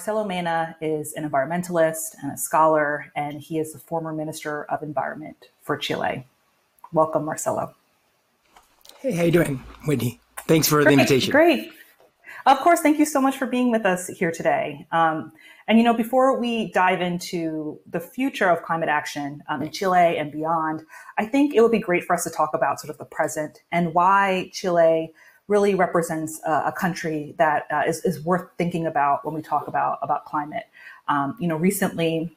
Marcelo Mena is an environmentalist and a scholar, and he is the former Minister of Environment for Chile. Welcome, Marcelo. Hey, how you doing, Whitney? Thanks for great, the invitation. Great. Of course, thank you so much for being with us here today. Um, and you know, before we dive into the future of climate action um, in Chile and beyond, I think it would be great for us to talk about sort of the present and why Chile really represents a, a country that uh, is is, worth thinking about when we talk about about climate. Um, you know, recently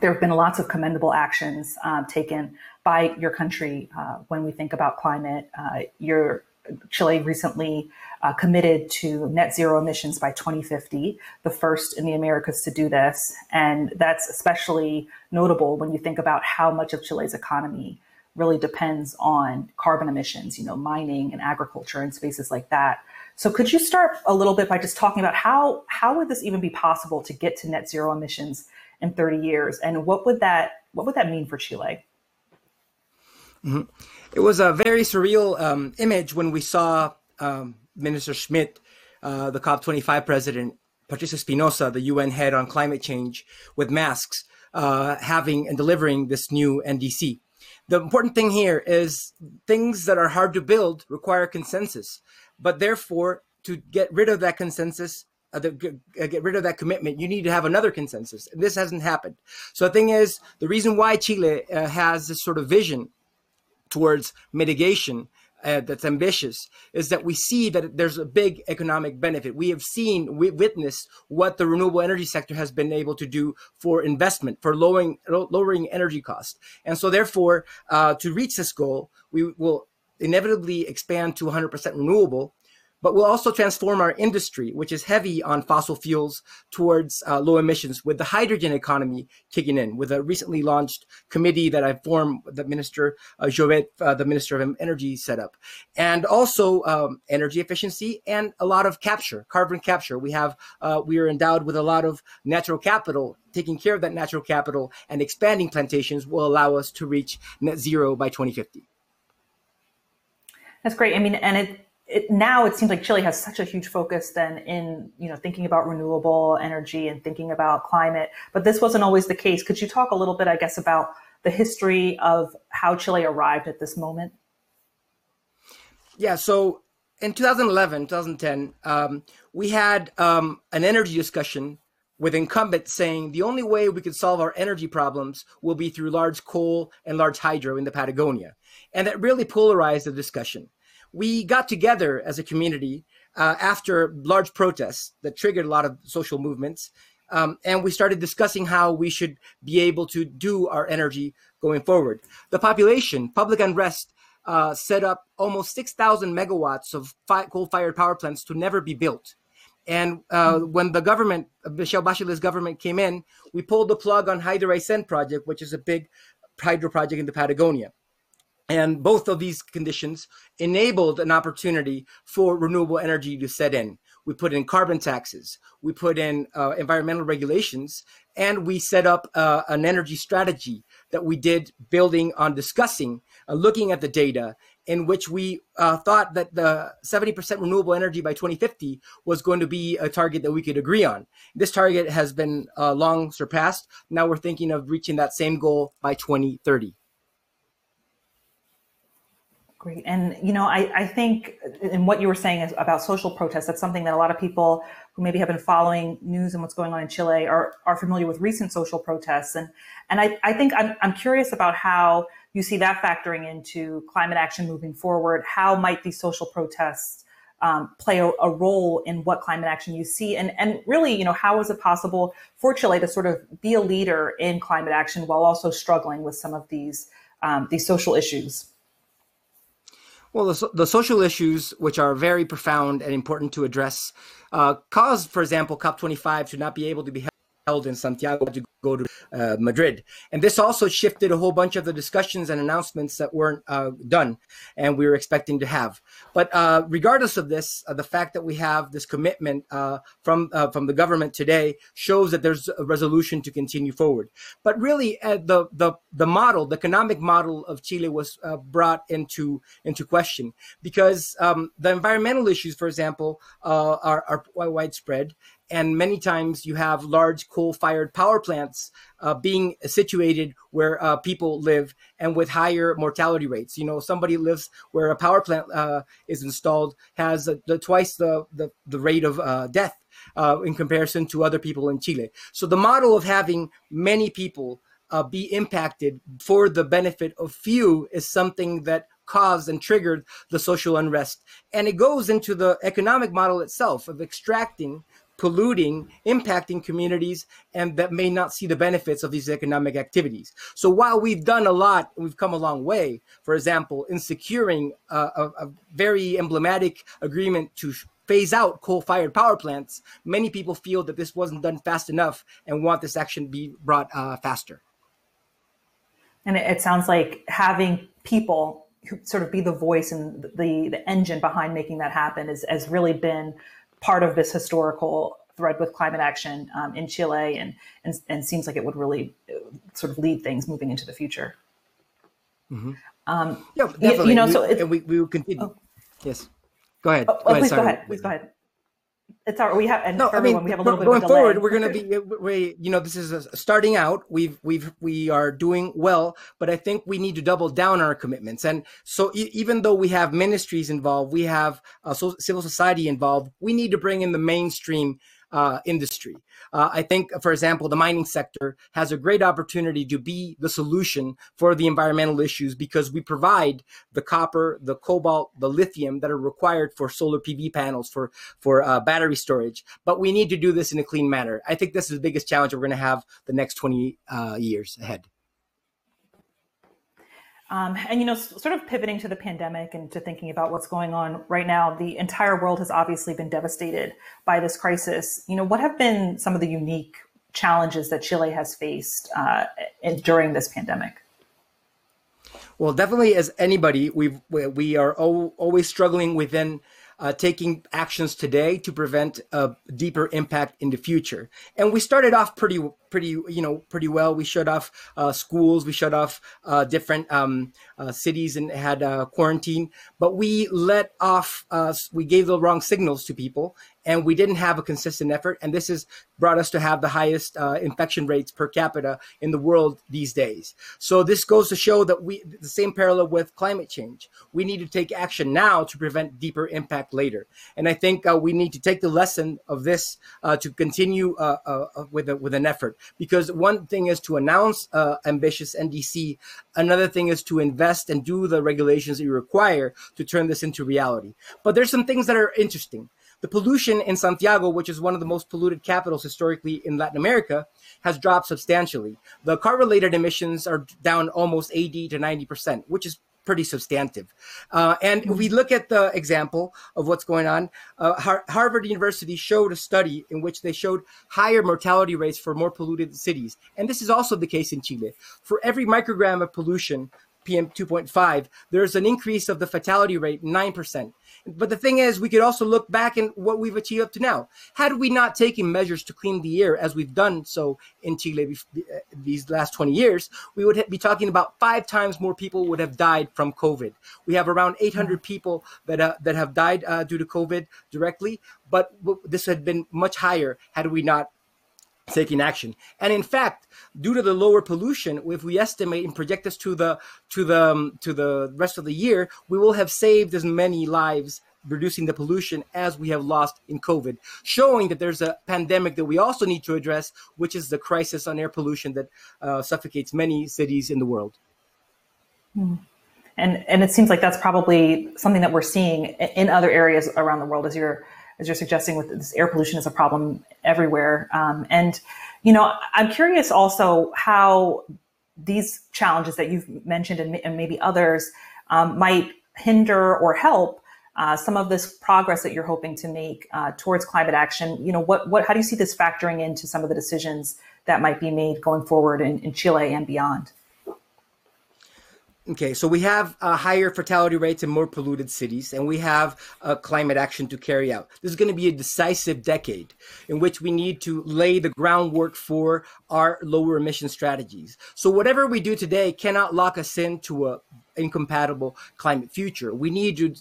there have been lots of commendable actions um, taken by your country uh, when we think about climate. Uh, your Chile recently uh, committed to net zero emissions by 2050, the first in the Americas to do this. And that's especially notable when you think about how much of Chile's economy really depends on carbon emissions, you know, mining and agriculture and spaces like that. So could you start a little bit by just talking about how how would this even be possible to get to net zero emissions in 30 years and what would that what would that mean for Chile? Mm-hmm. It was a very surreal um, image when we saw um, Minister Schmidt, uh, the COP25 president, Patricia Espinosa, the UN head on climate change, with masks, uh, having and delivering this new NDC. The important thing here is things that are hard to build require consensus, but therefore, to get rid of that consensus, uh, the, uh, get rid of that commitment, you need to have another consensus. And this hasn't happened. So the thing is, the reason why Chile uh, has this sort of vision towards mitigation uh, that's ambitious is that we see that there's a big economic benefit. We have seen, we witnessed what the renewable energy sector has been able to do for investment, for lowering lowering energy costs, and so therefore, uh, to reach this goal, we will inevitably expand to 100% renewable but we'll also transform our industry, which is heavy on fossil fuels, towards uh, low emissions with the hydrogen economy kicking in, with a recently launched committee that I formed, the Minister uh, Jobet, uh, the Minister of Energy, set up. And also um, energy efficiency and a lot of capture, carbon capture. We have, uh, we are endowed with a lot of natural capital taking care of that natural capital and expanding plantations will allow us to reach net zero by 2050. That's great. I mean, and it it, now it seems like Chile has such a huge focus then in you know thinking about renewable energy and thinking about climate, but this wasn't always the case. Could you talk a little bit, I guess, about the history of how Chile arrived at this moment? Yeah, so in 2011, 2010, um, we had um, an energy discussion with incumbents saying the only way we could solve our energy problems will be through large coal and large hydro in the Patagonia. And that really polarized the discussion we got together as a community uh, after large protests that triggered a lot of social movements. Um, and we started discussing how we should be able to do our energy going forward. The population, public unrest, uh, set up almost 6,000 megawatts of fi- coal-fired power plants to never be built. And uh, mm-hmm. when the government, Michelle Bachelet's government came in, we pulled the plug on Hydro Aysén project, which is a big hydro project in the Patagonia. And both of these conditions enabled an opportunity for renewable energy to set in. We put in carbon taxes, we put in uh, environmental regulations, and we set up uh, an energy strategy that we did building on discussing, uh, looking at the data, in which we uh, thought that the 70% renewable energy by 2050 was going to be a target that we could agree on. This target has been uh, long surpassed. Now we're thinking of reaching that same goal by 2030. Great. And, you know, I, I think in what you were saying is about social protests, that's something that a lot of people who maybe have been following news and what's going on in Chile are, are familiar with recent social protests. And, and I, I think I'm, I'm curious about how you see that factoring into climate action moving forward. How might these social protests um, play a, a, role in what climate action you see? And, and really, you know, how is it possible for Chile to sort of be a leader in climate action while also struggling with some of these, um, these social issues? Well, the, the, social issues, which are very profound and important to address, uh, caused, for example, COP25 to not be able to be held in Santiago to go to uh, Madrid. And this also shifted a whole bunch of the discussions and announcements that weren't uh, done and we were expecting to have. But uh, regardless of this, uh, the fact that we have this commitment uh, from uh, from the government today shows that there's a resolution to continue forward. But really, the the the model, the economic model of Chile was brought into into question because um, the environmental issues, for example, are, are widespread and many times you have large coal-fired power plants uh, being situated where uh, people live and with higher mortality rates. You know, somebody lives where a power plant uh, is installed has the, twice the, the, the rate of uh, death uh, in comparison to other people in Chile. So the model of having many people uh, be impacted for the benefit of few is something that caused and triggered the social unrest. And it goes into the economic model itself of extracting, polluting, impacting communities, and that may not see the benefits of these economic activities. So while we've done a lot, we've come a long way, for example, in securing a, a, a very emblematic agreement to phase out coal-fired power plants, many people feel that this wasn't done fast enough and want this action be brought uh, faster. And it, sounds like having people who sort of be the voice and the the engine behind making that happen is, has really been part of this historical thread with climate action um, in Chile, and, and and seems like it would really uh, sort of lead things moving into the future. Mm-hmm. Um, yeah, definitely. You, you know, we, so it, we we will continue. Oh. Yes. Go ahead. Oh, go oh, ahead, please go ahead. Please go ahead. It's our we have and no, I mean, we have a little going bit forward. We're going to be we you know this is starting out. We've we've we are doing well, but I think we need to double down on our commitments. And so e- even though we have ministries involved, we have uh, so, civil society involved. We need to bring in the mainstream uh, industry. Uh, I think, for example, the mining sector has a great opportunity to be the solution for the environmental issues because we provide the copper, the cobalt, the lithium that are required for solar PV panels, for for uh, battery storage. But we need to do this in a clean manner. I think this is the biggest challenge we're going to have the next 20 uh, years ahead. Um, and you know, sort of pivoting to the pandemic and to thinking about what's going on right now, the entire world has obviously been devastated by this crisis. You know, what have been some of the unique challenges that Chile has faced uh, in, during this pandemic? Well, definitely, as anybody, we we are always struggling within uh, taking actions today to prevent a deeper impact in the future. And we started off pretty pretty you know pretty well. We shut off uh, schools, we shut off uh, different um, uh, cities and had uh, quarantine, but we let off uh, we gave the wrong signals to people, and we didn't have a consistent effort. And this has brought us to have the highest uh, infection rates per capita in the world these days. So this goes to show that we the same parallel with climate change. We need to take action now to prevent deeper impact later. And I think uh, we need to take the lesson of this uh, to continue uh, with a, with an effort because one thing is to announce uh, ambitious NDC, another thing is to invest and do the regulations that you require to turn this into reality. But there's some things that are interesting. The pollution in Santiago, which is one of the most polluted capitals historically in Latin America, has dropped substantially. The car related emissions are down almost 80 to 90%, which is pretty substantive. Uh, and if we look at the example of what's going on, uh, Har- Harvard University showed a study in which they showed higher mortality rates for more polluted cities. And this is also the case in Chile. For every microgram of pollution, PM 2.5, there's an increase of the fatality rate 9%. But the thing is, we could also look back and what we've achieved up to now. Had we not taken measures to clean the air as we've done so in Chile these last 20 years, we would be talking about five times more people would have died from COVID. We have around 800 people that uh, that have died uh, due to COVID directly, but this had been much higher had we not taking action. And in fact, due to the lower pollution, if we estimate and project this to the to the um, to the rest of the year, we will have saved as many lives reducing the pollution as we have lost in COVID, showing that there's a pandemic that we also need to address, which is the crisis on air pollution that uh, suffocates many cities in the world. Hmm. And and it seems like that's probably something that we're seeing in other areas around the world as you're as you're suggesting with this air pollution is a problem everywhere. Um, and, you know, I'm curious also how these challenges that you've mentioned and, and maybe others um, might hinder or help uh, some of this progress that you're hoping to make uh, towards climate action. You know, what, what, how do you see this factoring into some of the decisions that might be made going forward in, in Chile and beyond? Okay, so we have uh, higher fatality rates in more polluted cities, and we have uh, climate action to carry out. This is going to be a decisive decade in which we need to lay the groundwork for our lower emission strategies. So, whatever we do today cannot lock us into a incompatible climate future. We need to,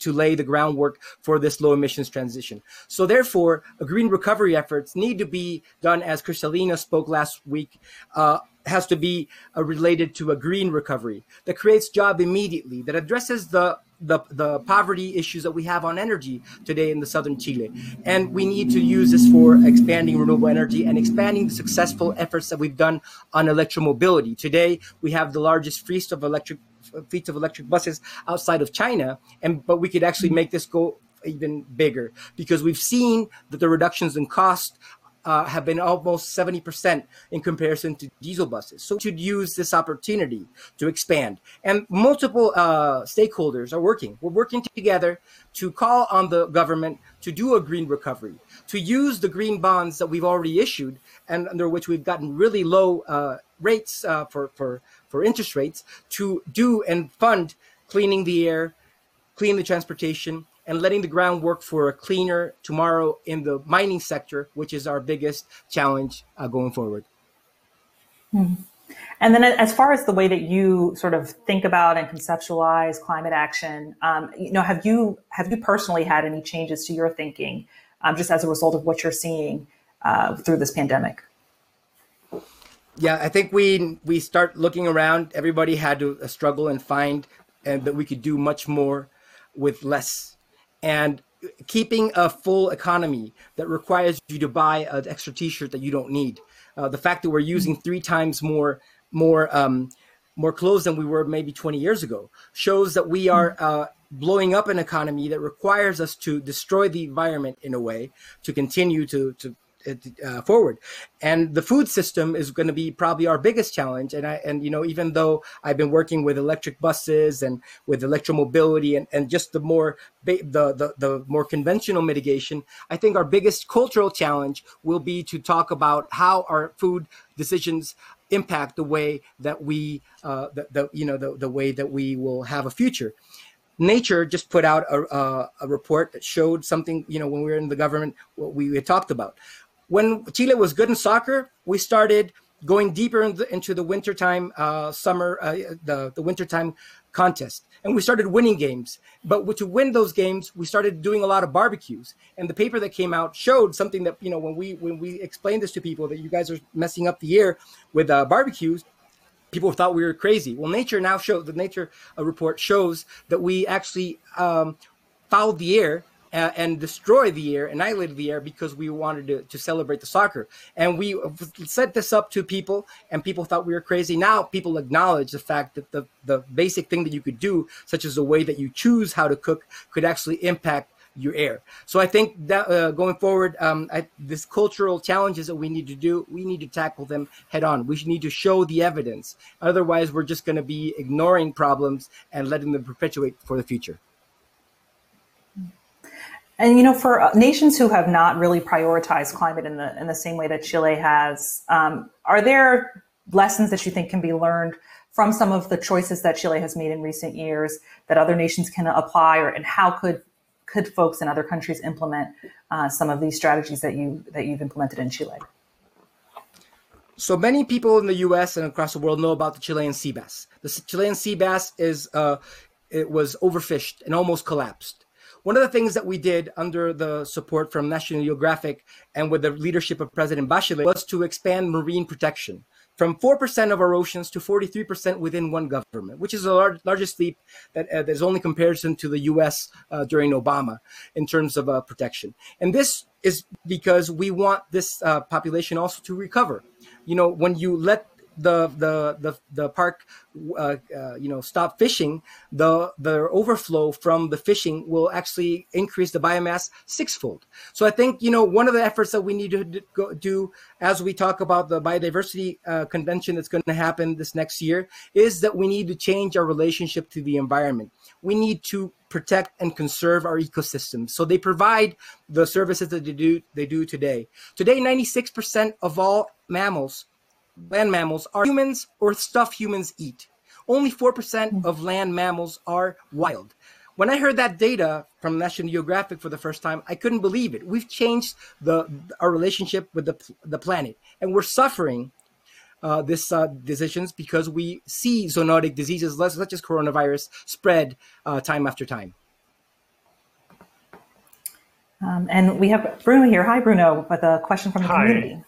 to lay the groundwork for this low emissions transition. So therefore, green recovery efforts need to be done, as Kristalina spoke last week, uh, has to be uh, related to a green recovery that creates job immediately, that addresses the the, the poverty issues that we have on energy today in the southern Chile. And we need to use this for expanding renewable energy and expanding the successful efforts that we've done on electromobility. Today, we have the largest fleet of electric fleets of electric buses outside of China, and but we could actually make this go even bigger because we've seen that the reductions in cost uh, have been almost 70% in comparison to diesel buses. So we should use this opportunity to expand. And multiple uh, stakeholders are working. We're working together to call on the government to do a green recovery, to use the green bonds that we've already issued and under which we've gotten really low uh, rates uh, for, for, for interest rates to do and fund cleaning the air, clean the transportation, and letting the groundwork for a cleaner tomorrow in the mining sector, which is our biggest challenge uh, going forward. Hmm. And then, as far as the way that you sort of think about and conceptualize climate action, um, you know, have you have you personally had any changes to your thinking, um, just as a result of what you're seeing uh, through this pandemic? Yeah, I think we we start looking around. Everybody had to uh, struggle and find, and that we could do much more with less and keeping a full economy that requires you to buy an extra t-shirt that you don't need. Uh, the fact that we're using three times more more um, more clothes than we were maybe 20 years ago shows that we are uh, blowing up an economy that requires us to destroy the environment in a way to continue to to uh, forward. And the food system is going to be probably our biggest challenge. And I and you know even though I've been working with electric buses and with electromobility and, and just the more the, the the more conventional mitigation, I think our biggest cultural challenge will be to talk about how our food decisions impact the way that we uh, the, the you know the, the way that we will have a future. Nature just put out a, a, a, report that showed something, you know, when we were in the government, what we had talked about when Chile was good in soccer, we started going deeper in the, into the wintertime, uh, summer, uh, the, the wintertime contest. And we started winning games. But to win those games, we started doing a lot of barbecues. And the paper that came out showed something that, you know, when we when we explained this to people that you guys are messing up the air with uh, barbecues, people thought we were crazy. Well, Nature now shows, the Nature uh, report shows that we actually um, fouled the air uh, and destroy the air, annihilate the air because we wanted to, to celebrate the soccer. And we set this up to people, and people thought we were crazy. Now people acknowledge the fact that the, the basic thing that you could do, such as the way that you choose how to cook, could actually impact your air. So I think that uh, going forward, um, I, this cultural challenges that we need to do, we need to tackle them head on. We need to show the evidence. Otherwise, we're just going to be ignoring problems and letting them perpetuate for the future. And you know, for uh, nations who have not really prioritized climate in the in the same way that Chile has, um, are there lessons that you think can be learned from some of the choices that Chile has made in recent years that other nations can apply, or and how could could folks in other countries implement uh, some of these strategies that you that you've implemented in Chile? So many people in the U.S. and across the world know about the Chilean sea bass. The Chilean sea bass is uh, it was overfished and almost collapsed one of the things that we did under the support from National Geographic and with the leadership of President Bachelet was to expand marine protection from 4% of our oceans to 43% within one government, which is the lar- largest leap that uh, is only comparison to the US uh, during Obama in terms of uh, protection. And this is because we want this uh, population also to recover. You know, when you let the the the, the park uh, uh, you know stop fishing the the overflow from the fishing will actually increase the biomass sixfold. So i think you know one of the efforts that we need to do as we talk about the biodiversity uh, convention that's going to happen this next year is that we need to change our relationship to the environment. We need to protect and conserve our ecosystems so they provide the services that they do they do today. Today 96% of all mammals land mammals are humans or stuff humans eat. Only 4% hmm. of land mammals are wild. When I heard that data from National Geographic for the first time, I couldn't believe it. We've changed the our relationship with the, the planet, and we're suffering uh, this uh, decisions because we see zoonotic diseases such as coronavirus spread uh, time after time. Um, and we have Bruno here. Hi, Bruno, with a question from the Hi. community.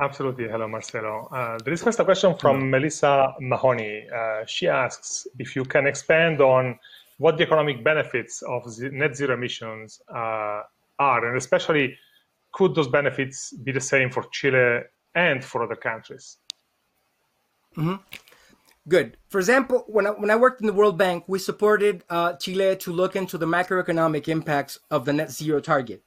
Absolutely. Hello, Marcelo. Uh, there is first a question from Hello. Melissa Mahoney. Uh, she asks if you can expand on what the economic benefits of net zero emissions uh, are, and especially could those benefits be the same for Chile and for other countries? Mm-hmm. Good. For example, when I, when I worked in the World Bank, we supported uh, Chile to look into the macroeconomic impacts of the net zero target.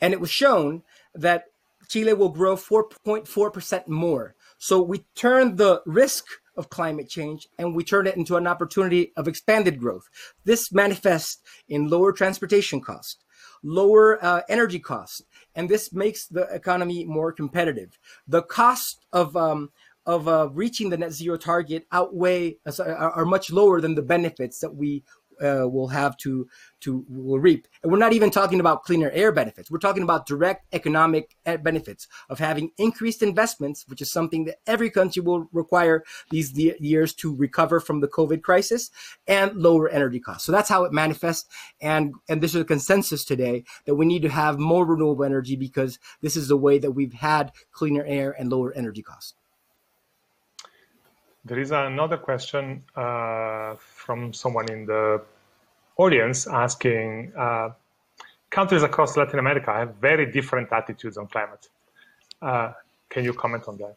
And it was shown that Chile will grow 4.4% more. So we turn the risk of climate change and we turn it into an opportunity of expanded growth. This manifests in lower transportation costs, lower uh, energy costs, and this makes the economy more competitive. The cost of um, of uh, reaching the net zero target outweigh uh, are, are much lower than the benefits that we uh, will have to to will reap. And we're not even talking about cleaner air benefits. We're talking about direct economic uh, benefits of having increased investments, which is something that every country will require these years to recover from the COVID crisis, and lower energy costs. So that's how it manifests. And and this is a consensus today that we need to have more renewable energy because this is the way that we've had cleaner air and lower energy costs. There is another question uh, from someone in the audience asking uh, countries across Latin America have very different attitudes on climate. Uh, can you comment on that?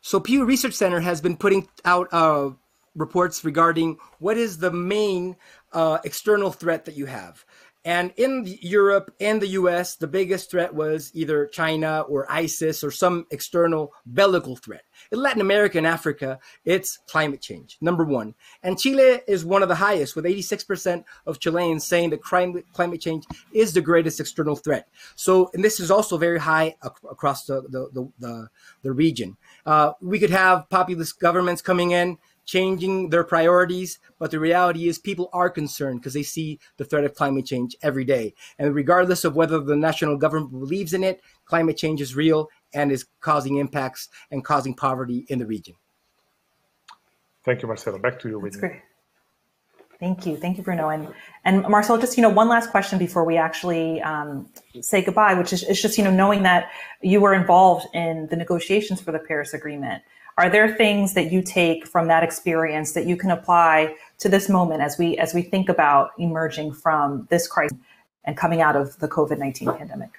So, Pew Research Center has been putting out uh, reports regarding what is the main uh, external threat that you have. And in Europe and the US, the biggest threat was either China or ISIS or some external bellical threat. In Latin America and Africa, it's climate change, number one. And Chile is one of the highest, with 86% of Chileans saying that climate, change is the greatest external threat. So, and this is also very high ac- across the, the, the, the, the region. Uh, we could have populist governments coming in changing their priorities. But the reality is, people are concerned because they see the threat of climate change every day. And regardless of whether the national government believes in it, climate change is real and is causing impacts and causing poverty in the region. Thank you, Marcelo. Back to you, Whitney. That's great. Thank you, thank you, Bruno, and and Marcel. Just you know, one last question before we actually um, say goodbye, which is, is just you know knowing that you were involved in the negotiations for the Paris Agreement. Are there things that you take from that experience that you can apply to this moment as we as we think about emerging from this crisis and coming out of the COVID nineteen pandemic?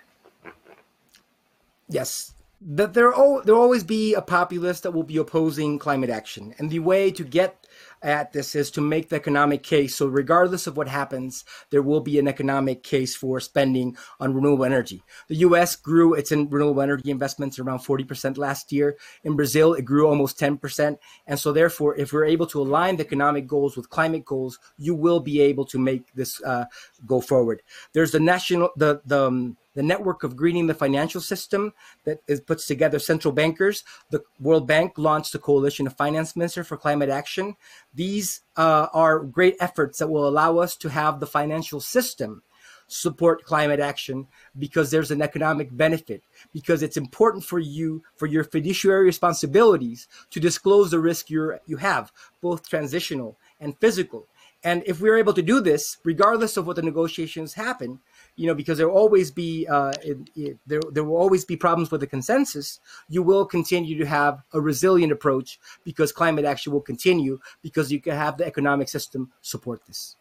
Yes, that there will always be a populace that will be opposing climate action, and the way to get at this is to make the economic case. So, regardless of what happens, there will be an economic case for spending on renewable energy. The US grew its renewable energy investments around 40% last year. In Brazil, it grew almost 10%. And so, therefore, if we're able to align the economic goals with climate goals, you will be able to make this uh, go forward. There's the national, the, the, um, the network of greening the financial system that is, puts together central bankers. The World Bank launched a coalition of finance ministers for climate action. These uh, are great efforts that will allow us to have the financial system support climate action because there's an economic benefit because it's important for you for your fiduciary responsibilities to disclose the risk you you have both transitional and physical and if we're able to do this regardless of what the negotiations happen you know, because there will always be uh, it, it, there there will always be problems with the consensus. You will continue to have a resilient approach because climate action will continue because you can have the economic system support this.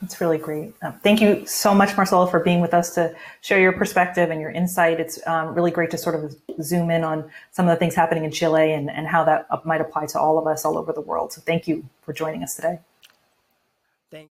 That's really great. Uh, thank you so much, Marcelo, for being with us to share your perspective and your insight. It's um, really great to sort of zoom in on some of the things happening in Chile and, and how that might apply to all of us all over the world. So thank you for joining us today.